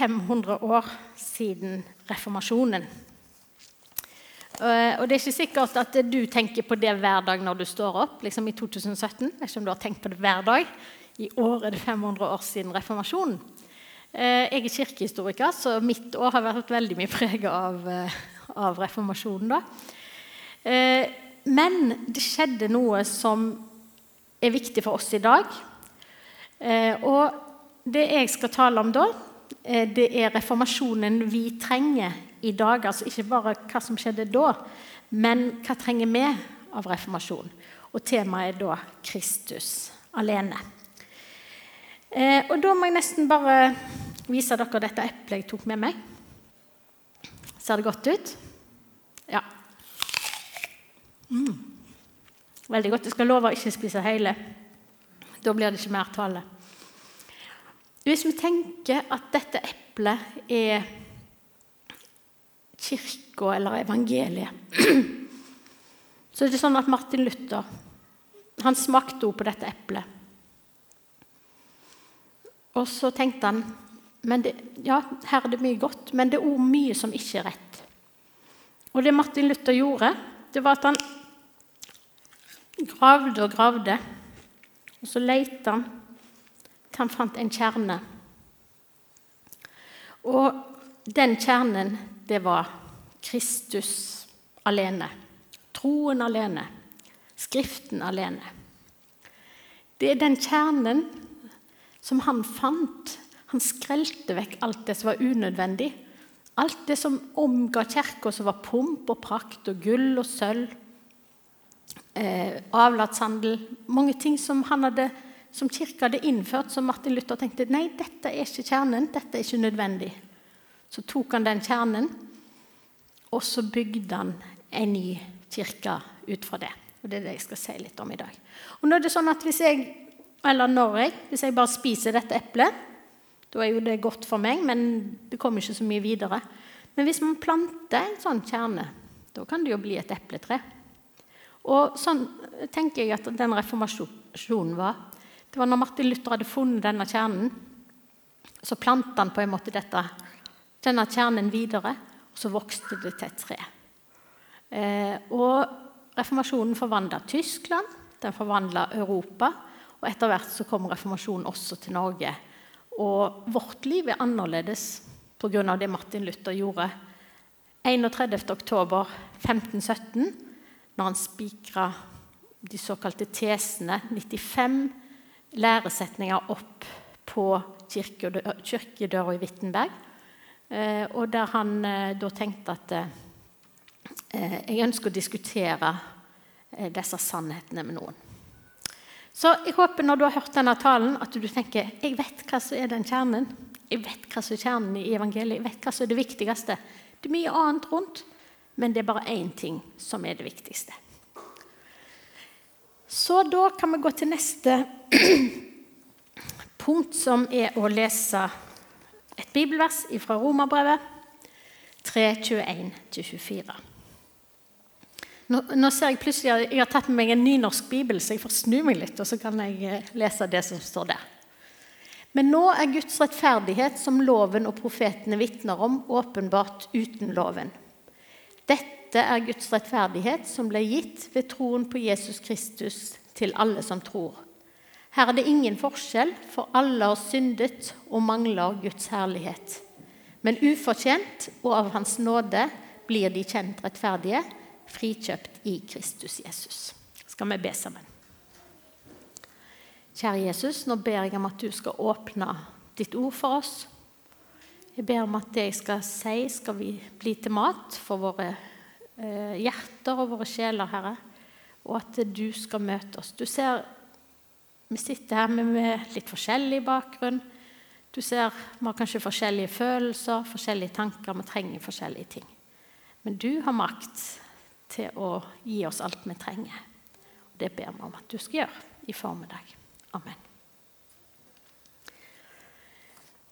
500 år siden reformasjonen. Eh, og det er ikke sikkert at du tenker på det hver dag når du står opp, liksom i 2017. Jeg ikke om du har tenkt på det hver dag. I år er det 500 år siden reformasjonen. Eh, jeg er kirkehistoriker, så mitt år har vært veldig mye preget av, eh, av reformasjonen. da. Men det skjedde noe som er viktig for oss i dag. Og det jeg skal tale om da, det er reformasjonen vi trenger i dag. Altså ikke bare hva som skjedde da, men hva trenger vi av reformasjon? Og temaet er da Kristus alene. Eh, og da må jeg nesten bare vise dere dette eplet jeg tok med meg. Ser det godt ut? Ja. Mm. Veldig godt. Jeg skal love å ikke spise hele. Da blir det ikke mer tale. Hvis vi tenker at dette eplet er kirka eller evangeliet, så er det sånn at Martin Luther han smakte også på dette eplet. Og så tenkte han men det, ja, her er det mye godt, men det er òg mye som ikke er rett. Og det Martin Luther gjorde, det var at han gravde og gravde. Og så lette han han fant en kjerne. Og den kjernen, det var Kristus alene. Troen alene. Skriften alene. Det er den kjernen som han fant. Han skrelte vekk alt det som var unødvendig. Alt det som omga kirka, som var pomp og prakt og gull og sølv. Eh, avlatshandel. Mange ting som han hadde som kirka hadde innført, som Martin Luther tenkte nei, dette er ikke kjernen, dette er ikke nødvendig. Så tok han den kjernen, og så bygde han en ny kirke ut fra det. Og Det er det jeg skal si litt om i dag. Og nå er det sånn at Hvis jeg eller når jeg, hvis jeg bare spiser dette eplet, da er jo det godt for meg, men det kommer ikke så mye videre. Men hvis man planter en sånn kjerne, da kan det jo bli et epletre. Og sånn tenker jeg at den reformasjonen var. Det var når Martin Luther hadde funnet denne kjernen, så plantet han på en måte dette, denne kjernen videre, og så vokste det til et tre. Eh, og reformasjonen forvandla Tyskland, den forvandla Europa, og etter hvert så kom reformasjonen også til Norge. Og vårt liv er annerledes pga. det Martin Luther gjorde 31.10.1517, når han spikra de såkalte tesene, 95 læresetninger opp på kirkedøra i Wittenberg. Eh, og der han eh, da tenkte at eh, jeg ønsker å diskutere disse sannhetene med noen. Så jeg håper når du har hørt denne talen, at du tenker jeg vet hva som er den kjernen. Jeg vet hva som er kjernen i evangeliet. Jeg vet hva som er det viktigste. Det er mye annet rundt, men det er bare én ting som er det viktigste. Så da kan vi gå til neste punkt, som er å lese et bibelvers fra Romerbrevet 3.21-24. Nå, nå, ser jeg plutselig at jeg har tatt med meg en nynorsk bibel, så jeg får snu meg litt, og så kan jeg eh, lese det som står der. Men nå er Guds rettferdighet, som loven og profetene vitner om, åpenbart uten loven. Dette dette er Guds rettferdighet som ble gitt ved troen på Jesus Kristus til alle som tror. Her er det ingen forskjell, for alle har syndet og mangler Guds herlighet. Men ufortjent og av Hans nåde blir de kjent rettferdige, frikjøpt i Kristus Jesus. Skal vi be sammen? Kjære Jesus, nå ber jeg om at du skal åpne ditt ord for oss. Jeg ber om at det jeg skal si, skal bli til mat for våre hjerter og våre sjeler, Herre, og at du skal møte oss. Du ser vi sitter her med litt forskjellig bakgrunn. Du ser Vi har kanskje forskjellige følelser, forskjellige tanker. Vi trenger forskjellige ting. Men du har makt til å gi oss alt vi trenger. Og Det ber vi om at du skal gjøre i formiddag. Amen.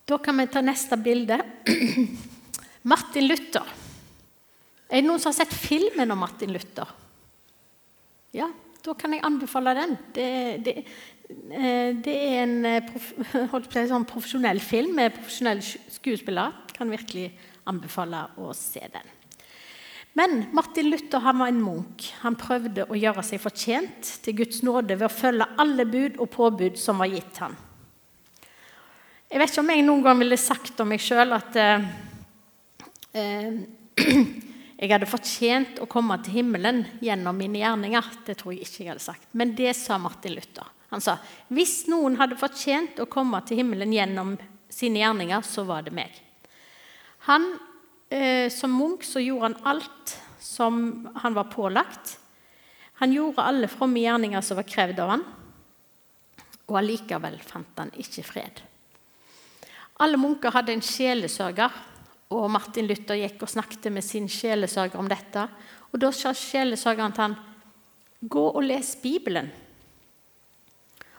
Da kan vi ta neste bilde. Martin Luther. Er det noen som har sett filmen om Martin Luther? Ja, da kan jeg anbefale den. Det, det, Eh, det er en eh, sånn profesjonell film med profesjonelle skuespillere. Kan virkelig anbefale å se den. Men Martin Luther han var en munk. Han prøvde å gjøre seg fortjent til Guds nåde ved å følge alle bud og påbud som var gitt ham. Jeg vet ikke om jeg noen gang ville sagt om meg sjøl at eh, eh jeg hadde fortjent å komme til himmelen gjennom mine gjerninger. Det tror jeg ikke jeg hadde sagt. Men det sa Martin Luther. Han sa hvis noen hadde fortjent å komme til himmelen gjennom sine gjerninger, så var det meg. Han, eh, Som munk så gjorde han alt som han var pålagt. Han gjorde alle fromme gjerninger som var krevd av han, og allikevel fant han ikke fred. Alle munker hadde en sjelesørger, og Martin Luther gikk og snakket med sin sjelesørger om dette. Og Da sa sjelesørgeren til han, 'Gå og les Bibelen'.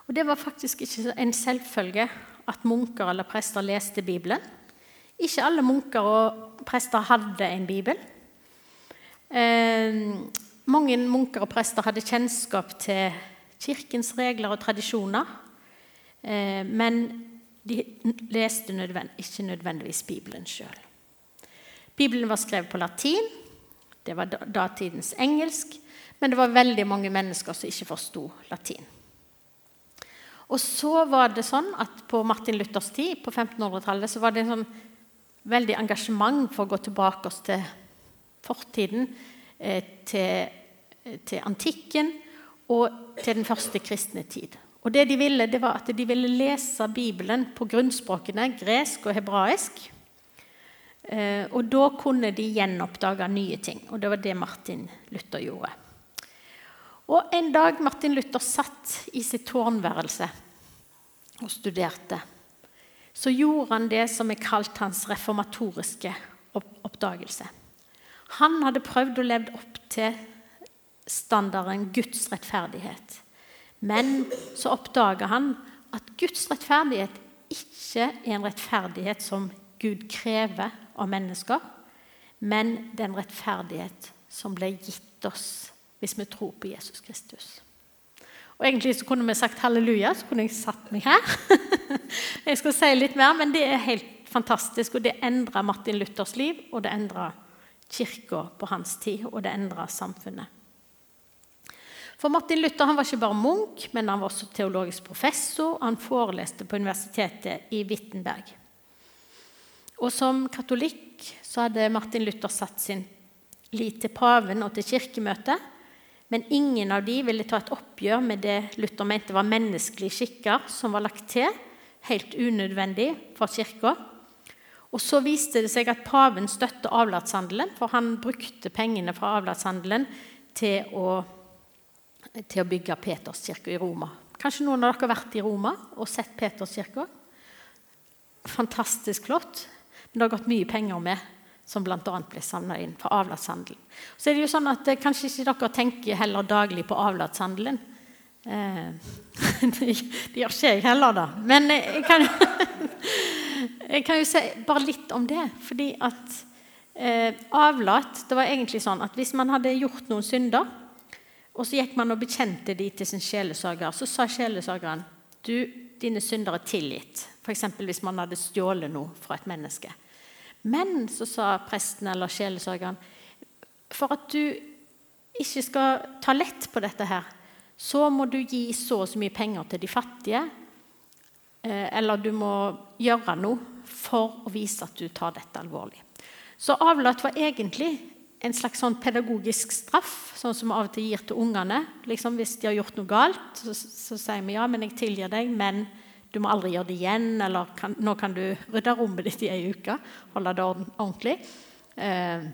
Og Det var faktisk ikke en selvfølge at munker eller prester leste Bibelen. Ikke alle munker og prester hadde en bibel. Eh, mange munker og prester hadde kjennskap til kirkens regler og tradisjoner. Eh, men de leste nødvend ikke nødvendigvis Bibelen sjøl. Bibelen var skrevet på latin. Det var datidens engelsk. Men det var veldig mange mennesker som ikke forsto latin. Og så var det sånn at På Martin Luthers tid, på 1500-tallet, så var det en sånn veldig engasjement for å gå tilbake til fortiden, eh, til, til antikken og til den første kristne tid. Og det De ville, det var at de ville lese Bibelen på grunnspråkene gresk og hebraisk. Eh, og da kunne de gjenoppdage nye ting. Og det var det Martin Luther gjorde. Og En dag Martin Luther satt i sitt tårnværelse og studerte, så gjorde han det som er kalt hans reformatoriske oppdagelse. Han hadde prøvd å leve opp til standarden Guds rettferdighet. Men så oppdaga han at Guds rettferdighet ikke er en rettferdighet som Gud krever av mennesker, men den rettferdighet som ble gitt oss hvis vi tror på Jesus Kristus. Og Egentlig så kunne vi sagt halleluja, så kunne jeg satt meg her. jeg skal si litt mer, men det er helt fantastisk, og det endra Martin Luthers liv, og det endra kirka på hans tid, og det endra samfunnet. For Martin Luther han var ikke bare munk, men han var også teologisk professor. Han foreleste på universitetet i Wittenberg. Og som katolikk så hadde Martin Luther satt sin lit til paven og til kirkemøtet. Men ingen av de ville ta et oppgjør med det Luther mente var menneskelige skikker som var lagt til, helt unødvendig for kirka. Og så viste det seg at paven støtte avlatshandelen, for han brukte pengene fra avlatshandelen til å, til å bygge Peterskirka i Roma. Kanskje noen av dere har vært i Roma og sett Peterskirka? Fantastisk flott. Men det har gått mye penger med, som bl.a. ble samla inn på avlatshandelen. Så er det jo sånn at eh, Kanskje ikke dere tenker heller daglig på avlatshandelen. Eh, det gjør ikke jeg heller, da. Men jeg kan, jeg kan, jo si bare litt om det. Fordi at eh, avlat det var egentlig sånn at hvis man hadde gjort noen synder, og så gikk man og bekjente de til sin sjelesørger, så sa sjelesørgeren du, dine synder er tilgitt. F.eks. hvis man hadde stjålet noe fra et menneske. Men så sa presten eller sjelesørgeren for at du ikke skal ta lett på dette her, så må du gi så og så mye penger til de fattige. Eh, eller du må gjøre noe for å vise at du tar dette alvorlig. Så avlat var egentlig en slags sånn pedagogisk straff, sånn som vi av og til gir til ungene. Liksom hvis de har gjort noe galt, så, så sier vi ja, men jeg tilgir deg, men du må aldri gjøre det igjen, eller kan, nå kan du rydde rommet ditt i ei uke. Holde det ordentlig. Eh,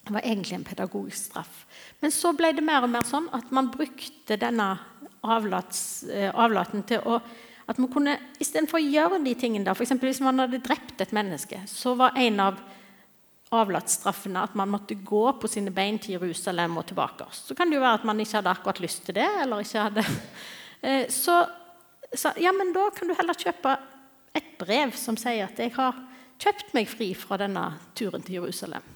det var egentlig en pedagogisk straff. Men så ble det mer og mer sånn at man brukte denne avlats, eh, avlaten til å at man kunne, Istedenfor å gjøre de tingene der, f.eks. hvis man hadde drept et menneske, så var en av avlatsstraffene at man måtte gå på sine bein til Jerusalem og tilbake. Så kan det jo være at man ikke hadde akkurat lyst til det. eller ikke hadde... Eh, så sa ja, men da kan du heller kjøpe et brev som sier at jeg har kjøpt meg fri fra denne turen til Jerusalem.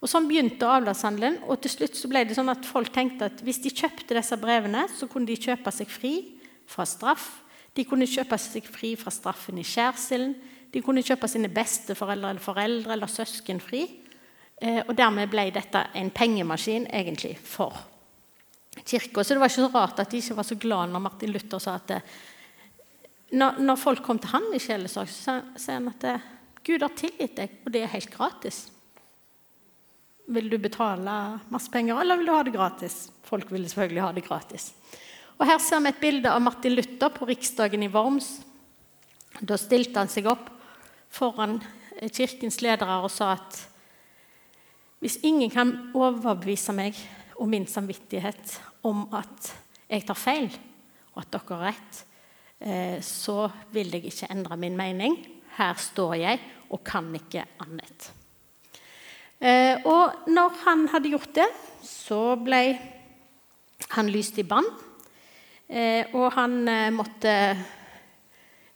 Og Sånn begynte avlatshandelen, og til slutt så ble det sånn at folk tenkte at hvis de kjøpte disse brevene, så kunne de kjøpe seg fri fra straff. De kunne kjøpe seg fri fra straffen i skjærsilden. De kunne kjøpe sine besteforeldre eller foreldre eller søsken fri. Eh, og dermed ble dette en pengemaskin egentlig for kirka. Så det var ikke så rart at de ikke var så glad når Martin Luther sa at det, når, folk kom til han i sjelesorg, så sa han at det, Gud har tilgitt deg, og det er helt gratis. Vil du betale masse penger, eller vil du ha det gratis? Folk ville selvfølgelig ha det gratis. Og Her ser vi et bilde av Martin Luther på riksdagen i Worms. Da stilte han seg opp foran kirkens ledere og sa at hvis ingen kan overbevise meg om min samvittighet om at jeg tar feil, og at dere har rett, eh, så vil jeg ikke endre min mening. Her står jeg og kan ikke annet. Eh, og når han hadde gjort det, så ble han lyst i bann. Eh, og han eh, måtte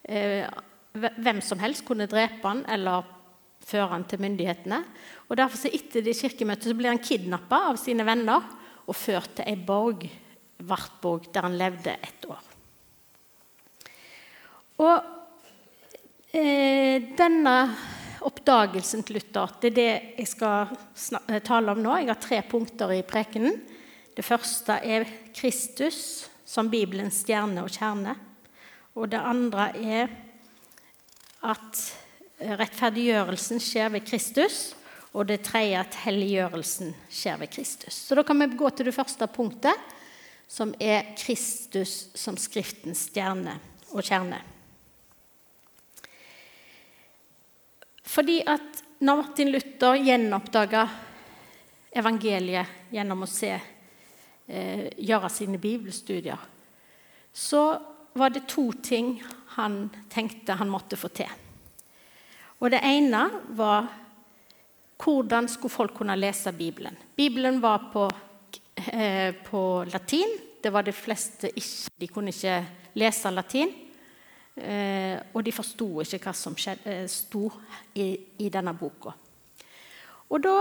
eh, Hvem som helst kunne drepe han eller føre han til myndighetene. Og derfor så Etter det kirkemøtet så ble han kidnappa av sine venner og ført til ei borg, Vartborg, der han levde ett år. Og eh, denne oppdagelsen til Luther det er det jeg skal tale om nå. Jeg har tre punkter i prekenen. Det første er Kristus som Bibelens stjerne og kjerne. Og det andre er at rettferdiggjørelsen skjer ved Kristus. Og det tredje at helliggjørelsen skjer ved Kristus. Så da kan vi gå til det første punktet, som er Kristus som Skriftens stjerne og kjerne. Fordi at når Martin Luther gjenoppdaga evangeliet gjennom å se eh, gjøre sine bibelstudier, så var det to ting han tenkte han måtte få til. Og Det ene var hvordan skulle folk kunne lese Bibelen. Bibelen var på, eh, på latin. Det var de fleste ikke. De kunne ikke lese latin. Eh, og de forsto ikke hva som skjedde, eh, sto i, i denne boka. Og da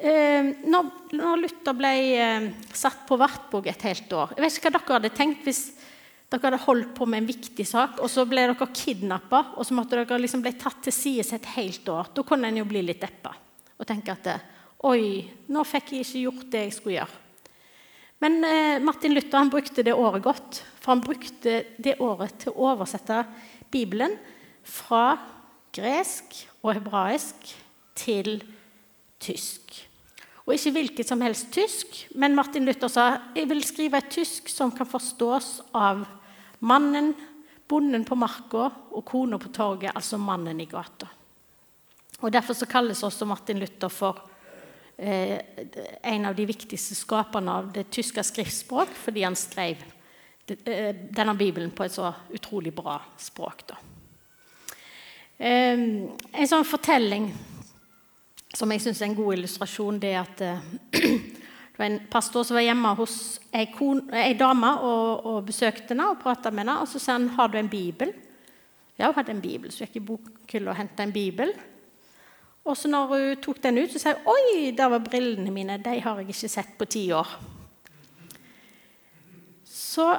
eh, når, når, Luther ble eh, satt på Vartbog et helt år Jeg vet ikke hva dere hadde tenkt hvis dere hadde holdt på med en viktig sak, og så ble dere kidnappa, og så måtte dere liksom bli tatt til side et helt år. Da kunne en jo bli litt deppa og tenke at Oi, nå fikk jeg ikke gjort det jeg skulle gjøre. Men eh, Martin Luther han brukte det året godt, for han brukte det året til å oversette Bibelen fra gresk og hebraisk til tysk. Og ikke hvilket som helst tysk, men Martin Luther sa jeg vil skrive et tysk som kan forstås av mannen, bonden på marka og kona på torget, altså mannen i gata. Og Derfor så kalles også Martin Luther for eh, en av de viktigste skaperne av det tyske skriftspråk, fordi han skrev eh, denne bibelen på et så utrolig bra språk. Da. Eh, en sånn fortelling som jeg syns er en god illustrasjon, det er at uh, det var en pastor som var hjemme hos ei, kon, ei dame og, og, besøkte henne og prata med henne. Og så sa han har du en bibel. Ja, hun hadde en bibel, så gikk i bokhylla og henta en bibel. Og så når hun tok den ut, så sa hun oi, der var brillene mine. De har jeg ikke sett på ti år. Så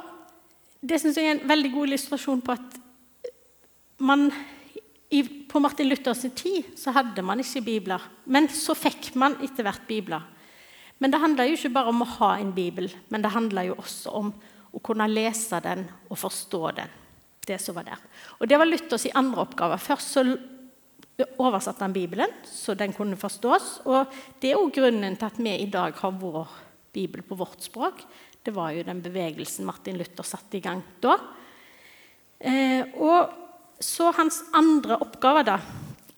det syns jeg er en veldig god illustrasjon på at man i, på Martin Luthers tid så hadde man ikke bibler. Men så fikk man etter hvert bibler. Men det handler jo ikke bare om å ha en bibel, men det handler jo også om å kunne lese den og forstå den. Det som var der. Og det var Luthers andre oppgave. Først så oversatte han Bibelen, så den kunne forstås. Og det er òg grunnen til at vi i dag har vår bibel på vårt språk. Det var jo den bevegelsen Martin Luther satte i gang da. Eh, og så hans andre oppgave da,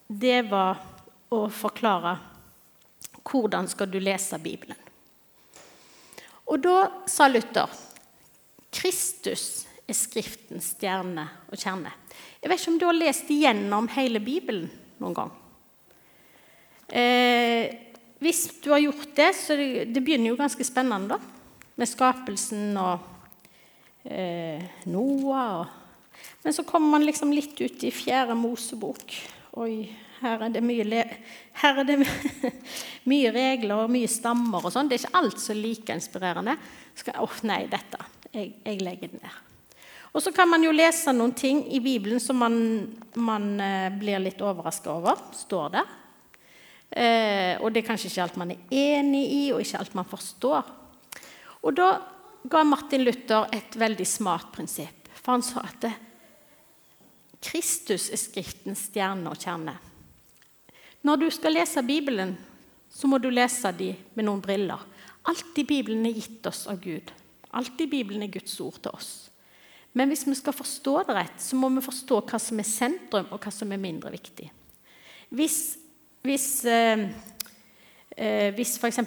det var å forklare hvordan skal du lese Bibelen. Og da sa Luther Kristus er Skriftens stjerne og kjerne. Jeg vet ikke om du har lest igjennom hele Bibelen noen gang. Eh, hvis du har gjort det, så det, det begynner jo ganske spennende, da. Med skapelsen og eh, Noah og men så kommer man liksom litt ut i Fjerde Mosebok. Oi, her er det mye, er det mye regler og mye stammer og sånn. Det er ikke alt så like inspirerende. Skal, oh, nei, dette. Jeg, jeg legger det ned. Og så kan man jo lese noen ting i Bibelen som man, man eh, blir litt overraska over. står det. Eh, og det er kanskje ikke alt man er enig i, og ikke alt man forstår. Og da ga Martin Luther et veldig smart prinsipp. For han sa at Kristus er Skriftens stjerne og kjerne. Når du skal lese Bibelen, så må du lese dem med noen briller. Alt i Bibelen er gitt oss av Gud. Alt i Bibelen er Guds ord til oss. Men hvis vi skal forstå det rett, så må vi forstå hva som er sentrum, og hva som er mindre viktig. Hvis, hvis, eh, eh, hvis f.eks.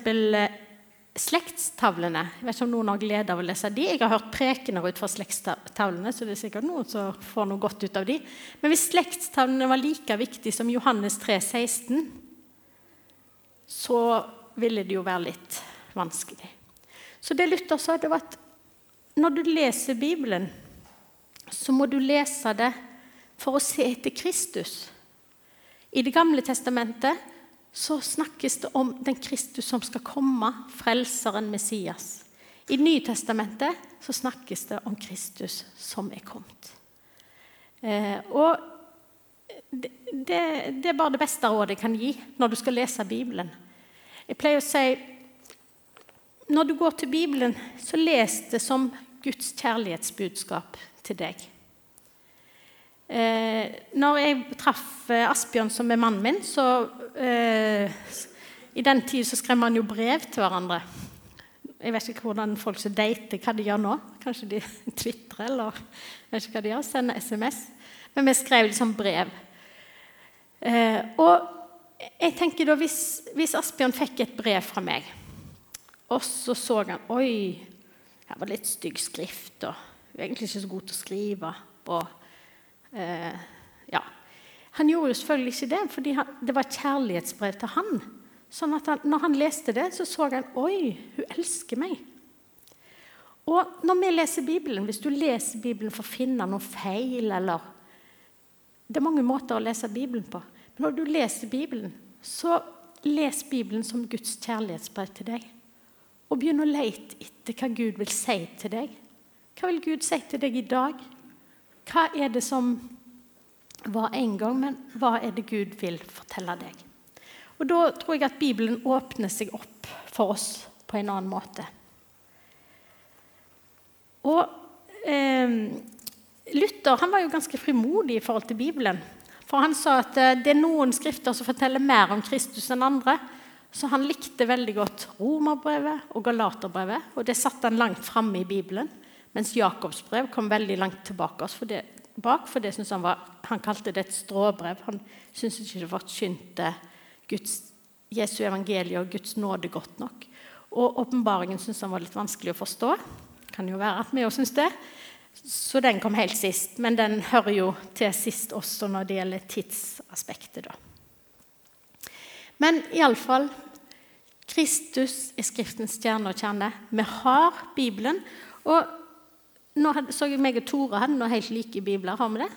Slektstavlene Jeg vet ikke om noen har glede av å lese de. Jeg har hørt prekener ut fra slektstavlene, så det er sikkert noen som får noe godt ut av de. Men hvis slektstavlene var like viktige som Johannes 3, 16, så ville det jo være litt vanskelig. Så det Luther sa, det var at når du leser Bibelen, så må du lese det for å se etter Kristus. I Det gamle testamentet så snakkes det om den Kristus som skal komme, frelseren Messias. I Nytestamentet så snakkes det om Kristus som er kommet. Eh, og det, det, det, er bare det beste rådet jeg kan gi når du skal lese Bibelen. Jeg pleier å si når du går til Bibelen, så les det som Guds kjærlighetsbudskap til deg. Eh, når jeg traff Asbjørn, som er mannen min, så I den tid så skrev man jo brev til hverandre. Jeg vet ikke hvordan folk som dater, hva de gjør nå. Kanskje de tvitrer eller jeg vet ikke hva de gjør, sender SMS. Men vi skrev liksom brev. Eh, og jeg tenker da, hvis, hvis Asbjørn fikk et brev fra meg, og så så han Oi, her var litt stygg skrift. og jeg er egentlig ikke så god til å skrive. Og, eh. Han gjorde jo selvfølgelig ikke det, fordi det var et kjærlighetsbrev til han. Sånn at han, når han leste det, så så han Oi, hun elsker meg. Og når vi leser Bibelen, Hvis du leser Bibelen for å finne noe feil eller Det er mange måter å lese Bibelen på. Men når du leser Bibelen, så les Bibelen som Guds kjærlighetsbrev til deg. Og begynn å lete etter hva Gud vil si til deg. Hva vil Gud si til deg i dag? Hva er det som var en gang, men hva er det Gud vil fortelle deg? Og Da tror jeg at Bibelen åpner seg opp for oss på en annen måte. Og eh, Luther han var jo ganske frimodig i forhold til Bibelen. For han sa at eh, det er noen skrifter som forteller mer om Kristus enn andre. Så han likte veldig godt Romerbrevet og Galaterbrevet. Og det satte han langt framme i Bibelen. Mens Jakobs brev kom veldig langt tilbake oss for det, bak, for det han, var, han kalte det et stråbrev. Han syntes ikke det forkynte Guds, Jesu evangelium og Guds nåde godt nok. Og åpenbaringen syntes han var litt vanskelig å forstå. Kan jo være at vi òg syns det. Så den kom helt sist. Men den hører jo til sist også når det gjelder tidsaspektet. da. Men iallfall Kristus er Skriftens stjerne og kjerne. Vi har Bibelen. Og nå så jeg meg og Tore hadde noe helt like bibler. Har vi det?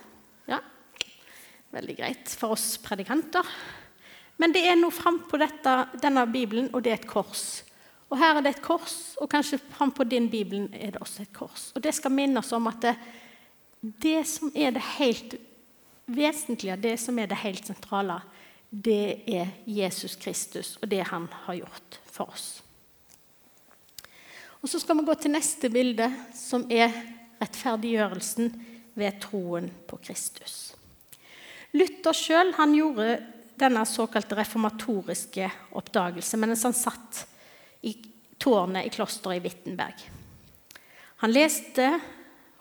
Ja. Veldig greit for oss predikanter. Men det er noe frampå denne bibelen, og det er et kors. Og her er det et kors, og kanskje frampå din bibelen er det også et kors. Og det skal minne oss om at det, det som er det helt vesentlige, det som er det helt sentrale, det er Jesus Kristus og det han har gjort for oss. Og Så skal vi gå til neste bilde, som er rettferdiggjørelsen ved troen på Kristus. Luther sjøl gjorde denne såkalte reformatoriske oppdagelse mens han satt i tårnet i klosteret i Wittenberg. Han leste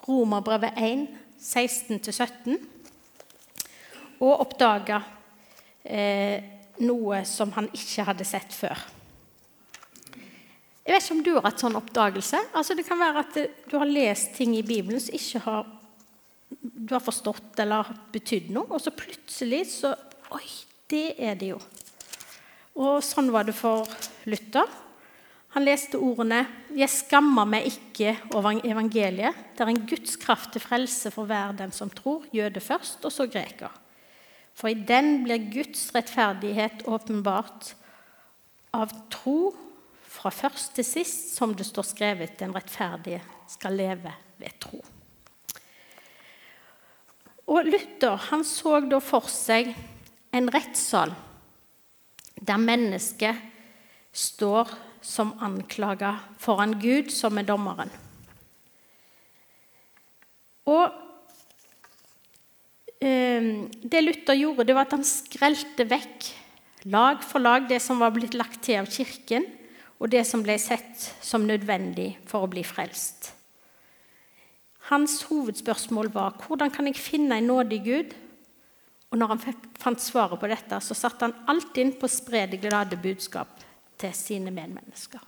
Romerbrevet 1, 16-17, og oppdaga eh, noe som han ikke hadde sett før. Jeg vet ikke om du har hatt sånn oppdagelse. Altså, det kan være at du har lest ting i Bibelen som ikke har, du har forstått eller betydd noe, og så plutselig så Oi, det er det jo. Og sånn var det for Luther. Han leste ordene 'Jeg skammer meg ikke over evangeliet'. Det er en Guds kraft til frelse for hver den som tror, jøde først, og så greker. For i den blir Guds rettferdighet åpenbart av tro fra først til sist, som det står skrevet, den rettferdige skal leve ved tro. Og Luther han så da for seg en rettssal der mennesket står som anklaga foran Gud, som er dommeren. Og eh, Det Luther gjorde, det var at han skrelte vekk lag for lag det som var blitt lagt til av Kirken, og det som ble sett som nødvendig for å bli frelst. Hans hovedspørsmål var hvordan kan jeg finne en nådig Gud? Og når han fant svaret på dette, så satte han alt inn på å spre det glade budskap til sine medmennesker.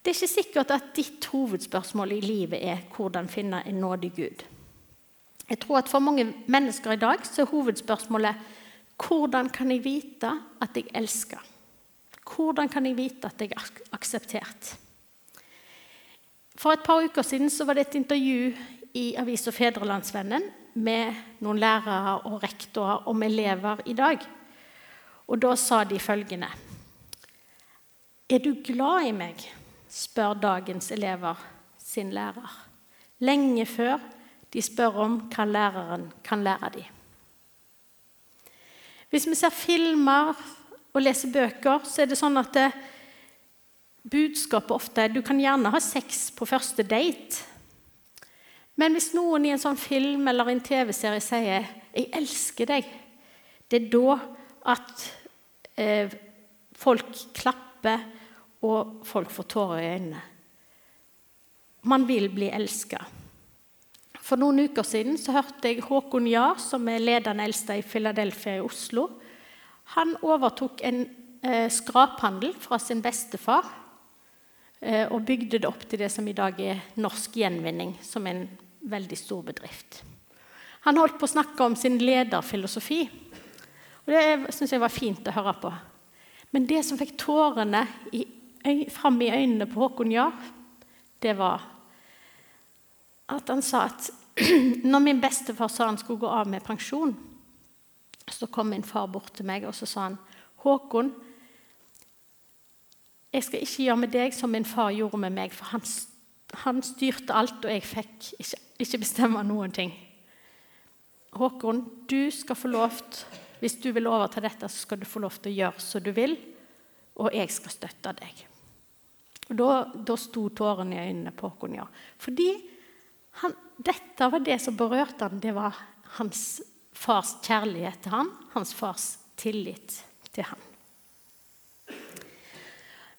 Det er ikke sikkert at ditt hovedspørsmål i livet er hvordan finne en nådig Gud. Jeg tror at For mange mennesker i dag så er hovedspørsmålet hvordan kan jeg vite at jeg elsker? Hvordan kan jeg vite at jeg er akseptert? For et par uker siden var det et intervju i avisa Fedrelandsvennen med noen lærere og rektorer om elever i dag. Og da sa de følgende Er du glad i meg? spør dagens elever sin lærer. Lenge før de spør om hva læreren kan lære dem. Hvis vi ser filmer og leser bøker, så er det sånn at det, budskapet ofte er du kan gjerne ha sex på første date. Men hvis noen i en sånn film eller en TV-serie sier 'Jeg elsker deg', det er da at eh, folk klapper, og folk får tårer i øynene. Man vil bli elska. For noen uker siden så hørte jeg Håkon Jahr, som er ledende eldste i Philadelphia i Oslo. Han overtok en eh, skraphandel fra sin bestefar eh, og bygde det opp til det som i dag er Norsk Gjenvinning, som en veldig stor bedrift. Han holdt på å snakke om sin lederfilosofi. og Det syns jeg var fint å høre på. Men det som fikk tårene i, fram i øynene på Håkon Jahr, det var at han sa at når min bestefar sa han skulle gå av med pensjon, så kom min far bort til meg og så sa han, 'Håkon, jeg skal ikke gjøre med deg som min far gjorde med meg.' For han, han styrte alt, og jeg fikk ikke, ikke bestemme noen ting. Håkon, du skal få lov Hvis du vil overta dette, så skal du få lov til å gjøre som du vil, og jeg skal støtte deg. Og Da, da sto tårene i øynene på Håkon, ja. Fordi han, dette var det som berørte han, det var hans fars kjærlighet til han, hans fars tillit til han.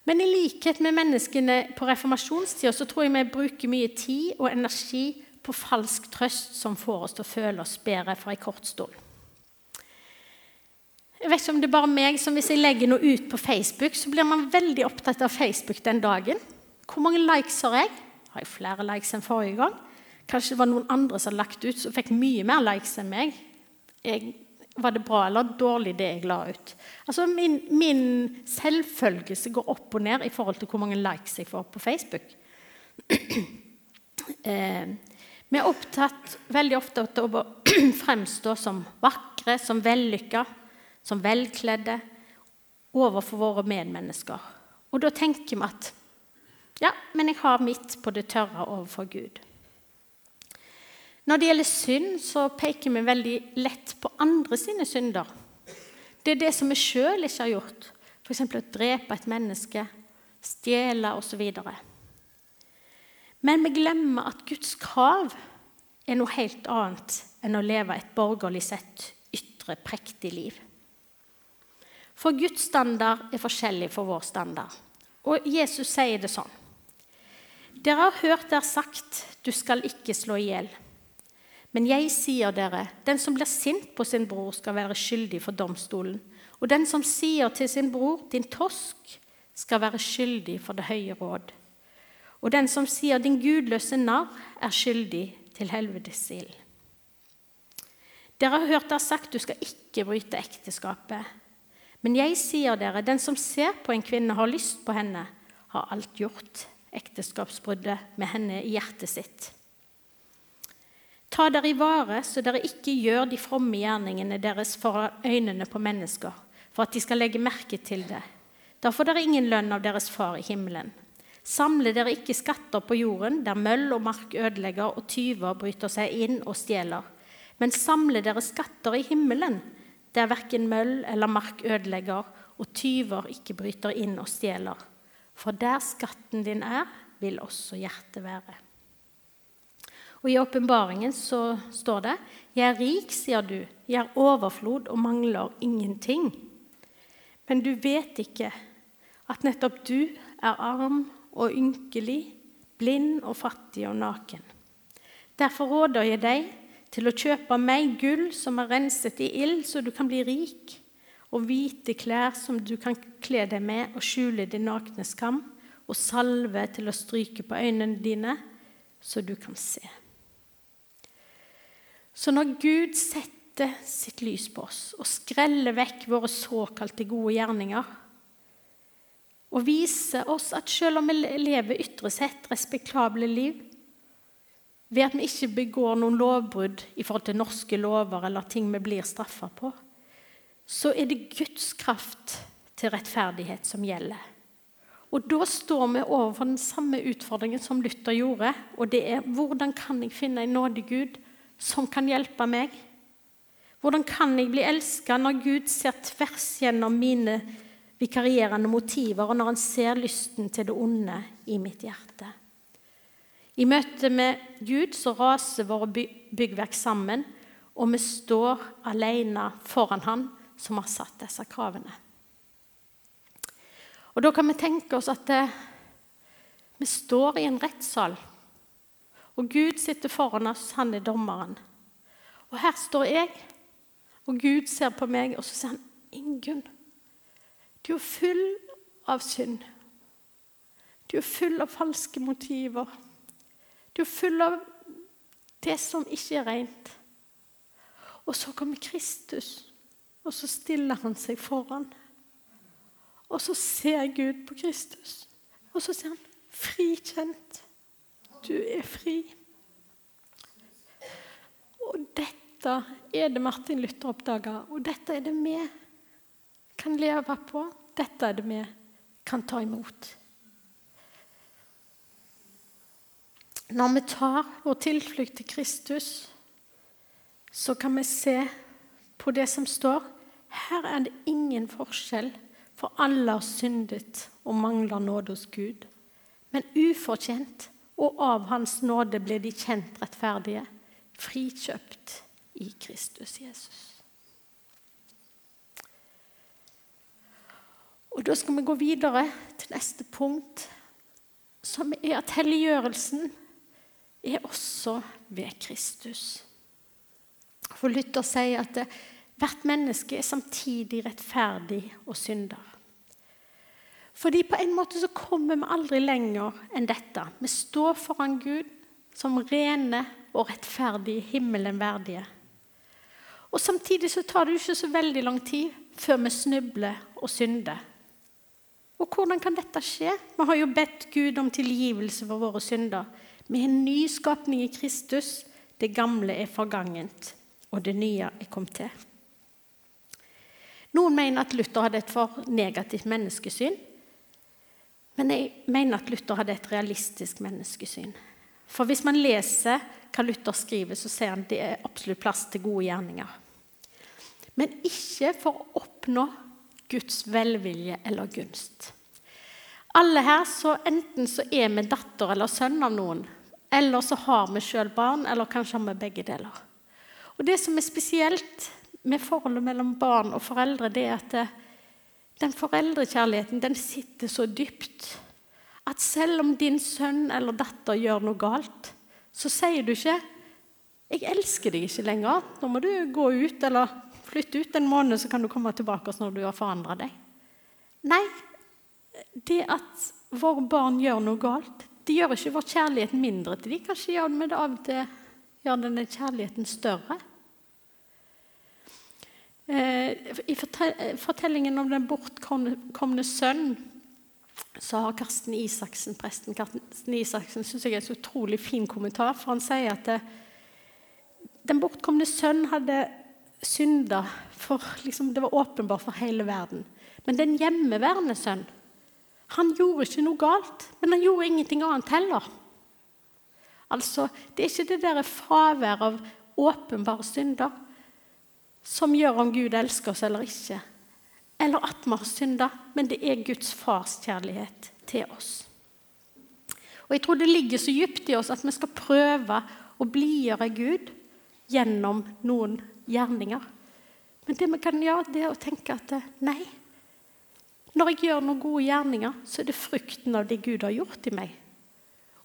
Men i likhet med menneskene på reformasjonstida så tror jeg vi bruker mye tid og energi på falsk trøst som får oss til å føle oss bedre for en kort stund. Jeg vet ikke om det er bare meg som Hvis jeg legger noe ut på Facebook, så blir man veldig opptatt av Facebook den dagen. Hvor mange likes har jeg? Har jeg flere likes enn forrige gang? Kanskje det var noen andre som har lagt ut, som fikk mye mer likes enn meg. Jeg, var det bra eller dårlig, det jeg la ut? Altså, min, min selvfølgelse går opp og ned i forhold til hvor mange likes jeg får på Facebook. eh, vi er opptatt veldig ofte av å fremstå som vakre, som vellykka som velkledde overfor våre medmennesker. Og da tenker vi at ja, men jeg har mitt på det tørre overfor Gud. Når det gjelder synd, så peker vi veldig lett på andre sine synder. Det er det som vi sjøl ikke har gjort, f.eks. å drepe et menneske, stjele osv. Men vi glemmer at Guds krav er noe helt annet enn å leve et borgerlig sett ytre, prektig liv. For Guds standard er forskjellig for vår standard. Og Jesus sier det sånn. Dere har hørt der sagt, du skal ikke slå i hjel. Men jeg sier dere, den som blir sint på sin bror, skal være skyldig for domstolen. Og den som sier til sin bror, din tosk, skal være skyldig for det høye råd. Og den som sier, din gudløse narr, er skyldig til helvetes ild. Dere har hørt der sagt, du skal ikke bryte ekteskapet. Men jeg sier dere, den som ser på en kvinne og har lyst på henne, har alt gjort ekteskapsbruddet med henne i hjertet sitt. Ta dere i vare, så dere ikke gjør de fromme gjerningene deres for øynene på mennesker, for at de skal legge merke til det. Da får dere ingen lønn av deres far i himmelen. Samle dere ikke skatter på jorden, der møll og mark ødelegger og tyver bryter seg inn og stjeler. men samle dere skatter i himmelen, der verken møll eller mark ødelegger, og tyver ikke bryter inn og stjeler. For der skatten din er, vil også hjertet være. Og I åpenbaringen så står det:" Jeg er rik, sier du, jeg er overflod og mangler ingenting. Men du vet ikke at nettopp du er arm og ynkelig, blind og fattig og naken. Derfor råder jeg deg til å kjøpe meg gull som er renset i ild, så du kan bli rik, og hvite klær som du kan kle deg med og skjule din nakne skam, og salve til å stryke på øynene dine, så du kan se. Så når Gud setter sitt lys på oss og skreller vekk våre såkalte gode gjerninger, og viser oss at selv om vi lever ytre sett respektable liv, ved at vi ikke begår noen lovbrudd i forhold til norske lover eller ting vi blir straffa på, så er det Guds kraft til rettferdighet som gjelder. Og Da står vi overfor den samme utfordringen som Luther gjorde. og det er Hvordan kan jeg finne en nådig Gud som kan hjelpe meg? Hvordan kan jeg bli elska når Gud ser tvers gjennom mine vikarierende motiver, og når han ser lysten til det onde i mitt hjerte? I møte med Gud så raser våre byggverk sammen, og vi står alene foran Han som har satt disse kravene. Og Da kan vi tenke oss at det, vi står i en rettssal, og Gud sitter foran oss, han er dommeren. Og her står jeg, og Gud ser på meg, og så sier han, 'Ingunn, du er full av synd.' Du er full av falske motiver. Du er full av det som ikke er rent. Og så kommer Kristus, og så stiller han seg foran. Og så ser Gud på Kristus, og så sier han, 'Frikjent. Du er fri.' Og dette er det Martin Luther oppdaga, og dette er det vi kan leve på. Dette er det vi kan ta imot. Når vi tar vår tilflukt til Kristus, så kan vi se på det som står. Her er det ingen forskjell, for alle har syndet og mangler nåde hos Gud. Men ufortjent og av Hans nåde blir de kjent rettferdige, frikjøpt i Kristus Jesus. Og Da skal vi gå videre til neste punkt, som er at helliggjørelsen er også ved Kristus. For Luther sier at hvert menneske er samtidig rettferdig og synder. Fordi på en måte så kommer vi aldri lenger enn dette. Vi står foran Gud som rene og rettferdige, himmelen verdige. Og Samtidig så tar det jo ikke så veldig lang tid før vi snubler og synder. Og hvordan kan dette skje? Vi har jo bedt Gud om tilgivelse for våre synder. Vi er en ny skapning i Kristus. Det gamle er forgangent, og det nye er kommet til. Noen mener at Luther hadde et for negativt menneskesyn. Men jeg mener at Luther hadde et realistisk menneskesyn. For hvis man leser hva Luther skriver, så ser han at det er absolutt plass til gode gjerninger. Men ikke for å oppnå Guds velvilje eller gunst. Alle her, så Enten så er vi datter eller sønn av noen, eller så har vi sjøl barn, eller kanskje har vi begge deler. Og Det som er spesielt med forholdet mellom barn og foreldre, det er at den foreldrekjærligheten den sitter så dypt at selv om din sønn eller datter gjør noe galt, så sier du ikke 'Jeg elsker deg ikke lenger. Nå må du gå ut eller flytte ut en måned, så kan du komme tilbake når du har forandra deg'. Nei, det at våre barn gjør noe galt, det gjør ikke vår kjærlighet mindre til dem. Kanskje gjør det av og til gjør denne kjærligheten større. Eh, I fortellingen om den bortkomne sønn så har Karsten Isaksen, presten Karsten Isaksen synes jeg er en så utrolig fin kommentar. For han sier at det, den bortkomne sønn hadde synda, for liksom, det var åpenbart for hele verden. Men den hjemmeværende sønn han gjorde ikke noe galt, men han gjorde ingenting annet heller. Altså, Det er ikke det der fraværet av åpenbare synder som gjør om Gud elsker oss eller ikke. Eller at vi har synda, men det er Guds fars kjærlighet til oss. Og Jeg tror det ligger så dypt i oss at vi skal prøve å blidgjøre Gud gjennom noen gjerninger. Men det vi kan gjøre, det er å tenke at nei, når jeg gjør noen gode gjerninger, så er det frukten av det Gud har gjort i meg.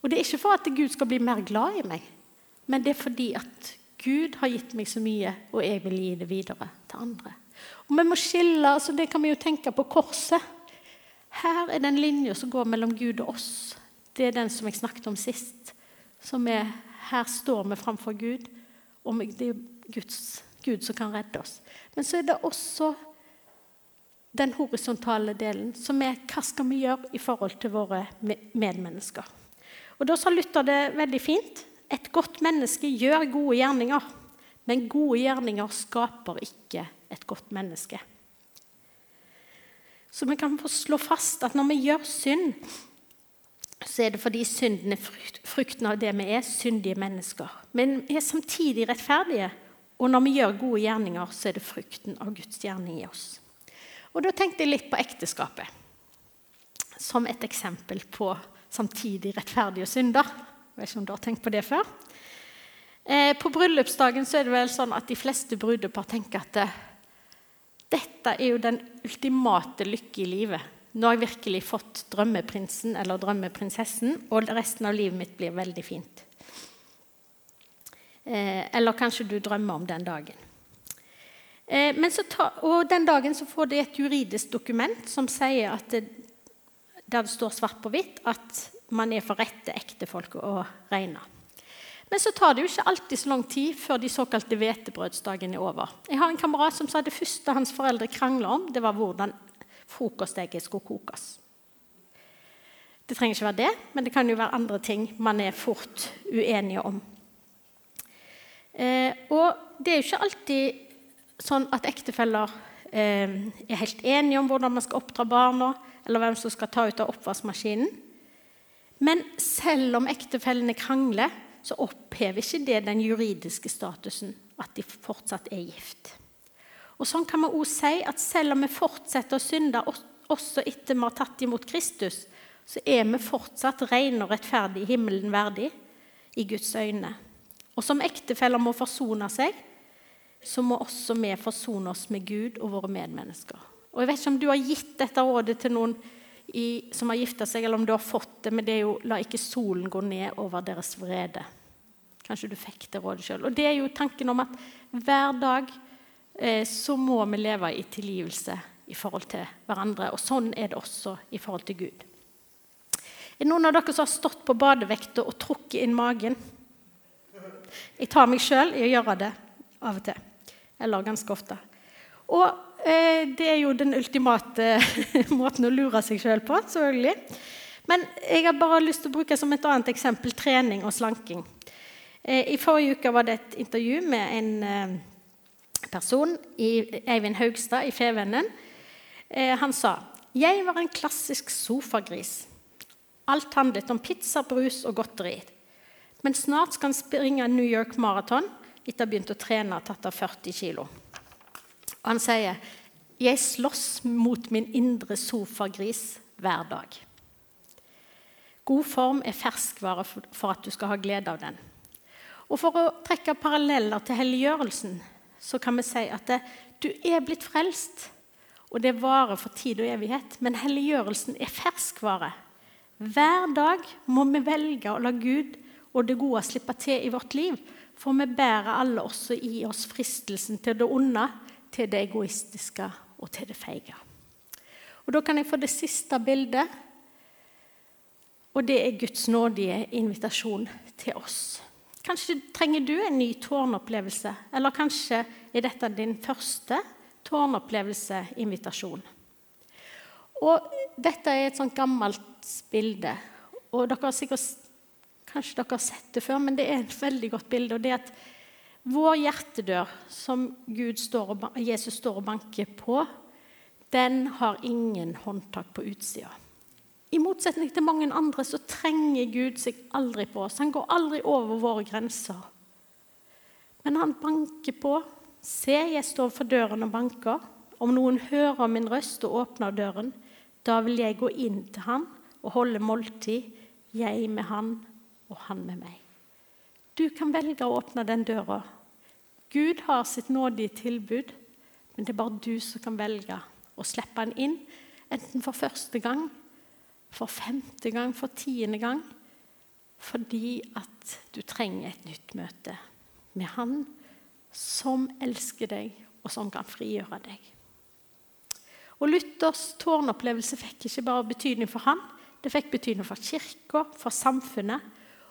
Og det er ikke for at Gud skal bli mer glad i meg, men det er fordi at Gud har gitt meg så mye, og jeg vil gi det videre til andre. Og Vi må skille, altså det kan vi jo tenke på korset. Her er den linja som går mellom Gud og oss. Det er den som jeg snakket om sist. Som er, her står vi framfor Gud, og det er Guds, Gud som kan redde oss. Men så er det også den horisontale delen, som er hva skal vi gjøre i forhold til våre medmennesker. Og Da sa Luther det veldig fint. Et godt menneske gjør gode gjerninger, men gode gjerninger skaper ikke et godt menneske. Så vi kan få slå fast at når vi gjør synd, så er det fordi synden er frukten av det vi er, syndige mennesker. Men vi er samtidig rettferdige, og når vi gjør gode gjerninger, så er det frukten av Guds gjerning i oss. Og Da tenkte jeg litt på ekteskapet som et eksempel på samtidig rettferdige synder. Jeg vet ikke om du har tenkt på det før. Eh, på bryllupsdagen så er det vel sånn at de fleste brudepar tenker at eh, dette er jo den ultimate lykke i livet. Nå har jeg virkelig fått drømmeprinsen eller drømmeprinsessen, og resten av livet mitt blir veldig fint. Eh, eller kanskje du drømmer om den dagen. Eh, ta, og den dagen så får de et juridisk dokument som sier at det, der det står svart på hvitt at man er for rette ektefolk å regne. Men så tar det jo ikke alltid så lang tid før de såkalte hvetebrødsdagene er over. Jeg har en kamerat som sa det første hans foreldre krangla om, det var hvordan frokostegget skulle kokes. Det trenger ikke være det, men det kan jo være andre ting man er fort uenige om. Eh, og det er jo ikke alltid sånn at ektefeller eh, er helt enige om hvordan man skal oppdra barna, eller hvem som skal ta ut av oppvaskmaskinen. Men selv om ektefellene krangler, så opphever ikke det den juridiske statusen at de fortsatt er gift. Og Sånn kan vi òg si at selv om vi fortsetter å synde også etter vi har tatt imot Kristus, så er vi fortsatt rene og rettferdige himmelen verdig i Guds øyne. Og som ektefeller må forsone seg, så må også vi forsone oss med Gud og våre medmennesker. Og Jeg vet ikke om du har gitt dette rådet til noen i, som har gifta seg, eller om du har fått det, men det er jo 'la ikke solen gå ned over deres vrede'. Kanskje du fikk det rådet sjøl. Og det er jo tanken om at hver dag eh, så må vi leve i tilgivelse i forhold til hverandre. Og sånn er det også i forhold til Gud. Er det noen av dere som har stått på badevekta og trukket inn magen? Jeg tar meg sjøl i å gjøre det av og til. Eller ganske ofte. Og det er jo den ultimate måten å lure seg sjøl på, selvfølgelig. Men jeg har bare lyst til å bruke som et annet eksempel trening og slanking. Eh, I forrige uke var det et intervju med en eh, person, Eivind Haugstad, i Fevennen. Han sa jeg var en klassisk sofagris. Alt handlet om pizza, brus og godteri. Men snart skal han springe New York Marathon etter å ha begynt å trene og tatt av 40 kg. Han sier, 'Jeg slåss mot min indre sofagris hver dag'. God form er ferskvare for at du skal ha glede av den. Og For å trekke paralleller til helliggjørelsen så kan vi si at det, du er blitt frelst, og det varer for tid og evighet. Men helliggjørelsen er ferskvare. Hver dag må vi velge å la Gud og det gode slippe til i vårt liv. For vi bærer alle også i oss fristelsen til det onde til det egoistiske og til det feige. Og Da kan jeg få det siste bildet. Og det er Guds nådige invitasjon til oss. Kanskje trenger du en ny tårnopplevelse, eller kanskje er dette din første tårnopplevelse-invitasjon. Og Dette er et sånt gammelt bilde, og dere har sikkert, kanskje dere har sett det før, men det er et veldig godt bilde. og det er at vår hjertedør, som står og, Jesus står og banker på, den har ingen håndtak på utsida. I motsetning til mange andre så trenger Gud seg aldri på oss. Han går aldri over våre grenser. Men han banker på. Se, jeg står for døren og banker. Om noen hører min røst og åpner døren, da vil jeg gå inn til han og holde måltid, jeg med han og han med meg. Du kan velge å åpne den døra. Gud har sitt nådige tilbud, men det er bare du som kan velge å slippe han inn, enten for første gang, for femte gang, for tiende gang, fordi at du trenger et nytt møte med Han som elsker deg, og som kan frigjøre deg. Og Luthers tårnopplevelse fikk ikke bare betydning for han, det fikk betydning for kirka, for samfunnet.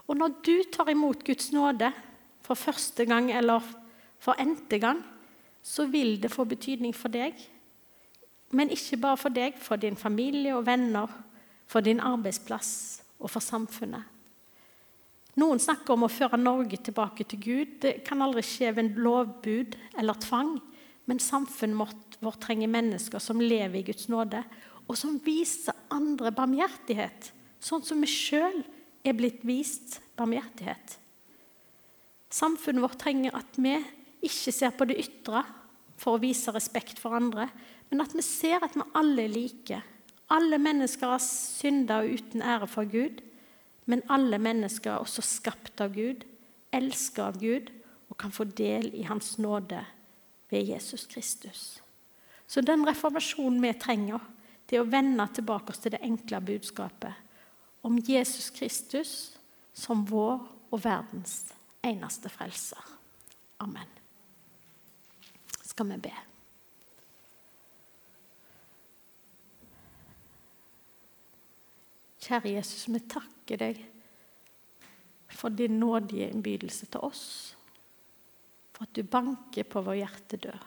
Og når du tar imot Guds nåde for første gang eller for n-te gang, så vil det få betydning for deg. Men ikke bare for deg, for din familie og venner, for din arbeidsplass og for samfunnet. Noen snakker om å føre Norge tilbake til Gud. Det kan aldri skje ved en lovbud eller tvang. Men samfunnet vårt, trenger mennesker som lever i Guds nåde, og som viser andre barmhjertighet, sånn som vi sjøl er blitt vist barmhjertighet. Samfunnet vårt trenger at vi ikke ser på det ytre for å vise respekt for andre, men at vi ser at vi alle er like. Alle mennesker har synda og uten ære for Gud, men alle mennesker er også skapt av Gud, elsket av Gud og kan få del i Hans nåde ved Jesus Kristus. Så den reformasjonen vi trenger, det er å vende tilbake oss til det enkle budskapet om Jesus Kristus som vår og verdens eneste frelser. Amen. Skal vi be. Kjære Jesus, vi takker deg for din nådige innbydelse til oss. For at du banker på vår hjertedør.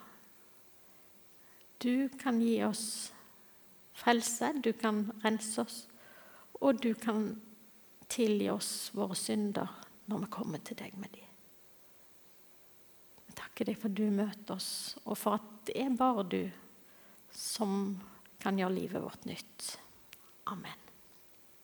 Du kan gi oss frelse, du kan rense oss, og du kan tilgi oss våre synder når vi kommer til deg med dem. Takker deg for at du møter oss, og for at det er bare du som kan gjøre livet vårt nytt. Amen.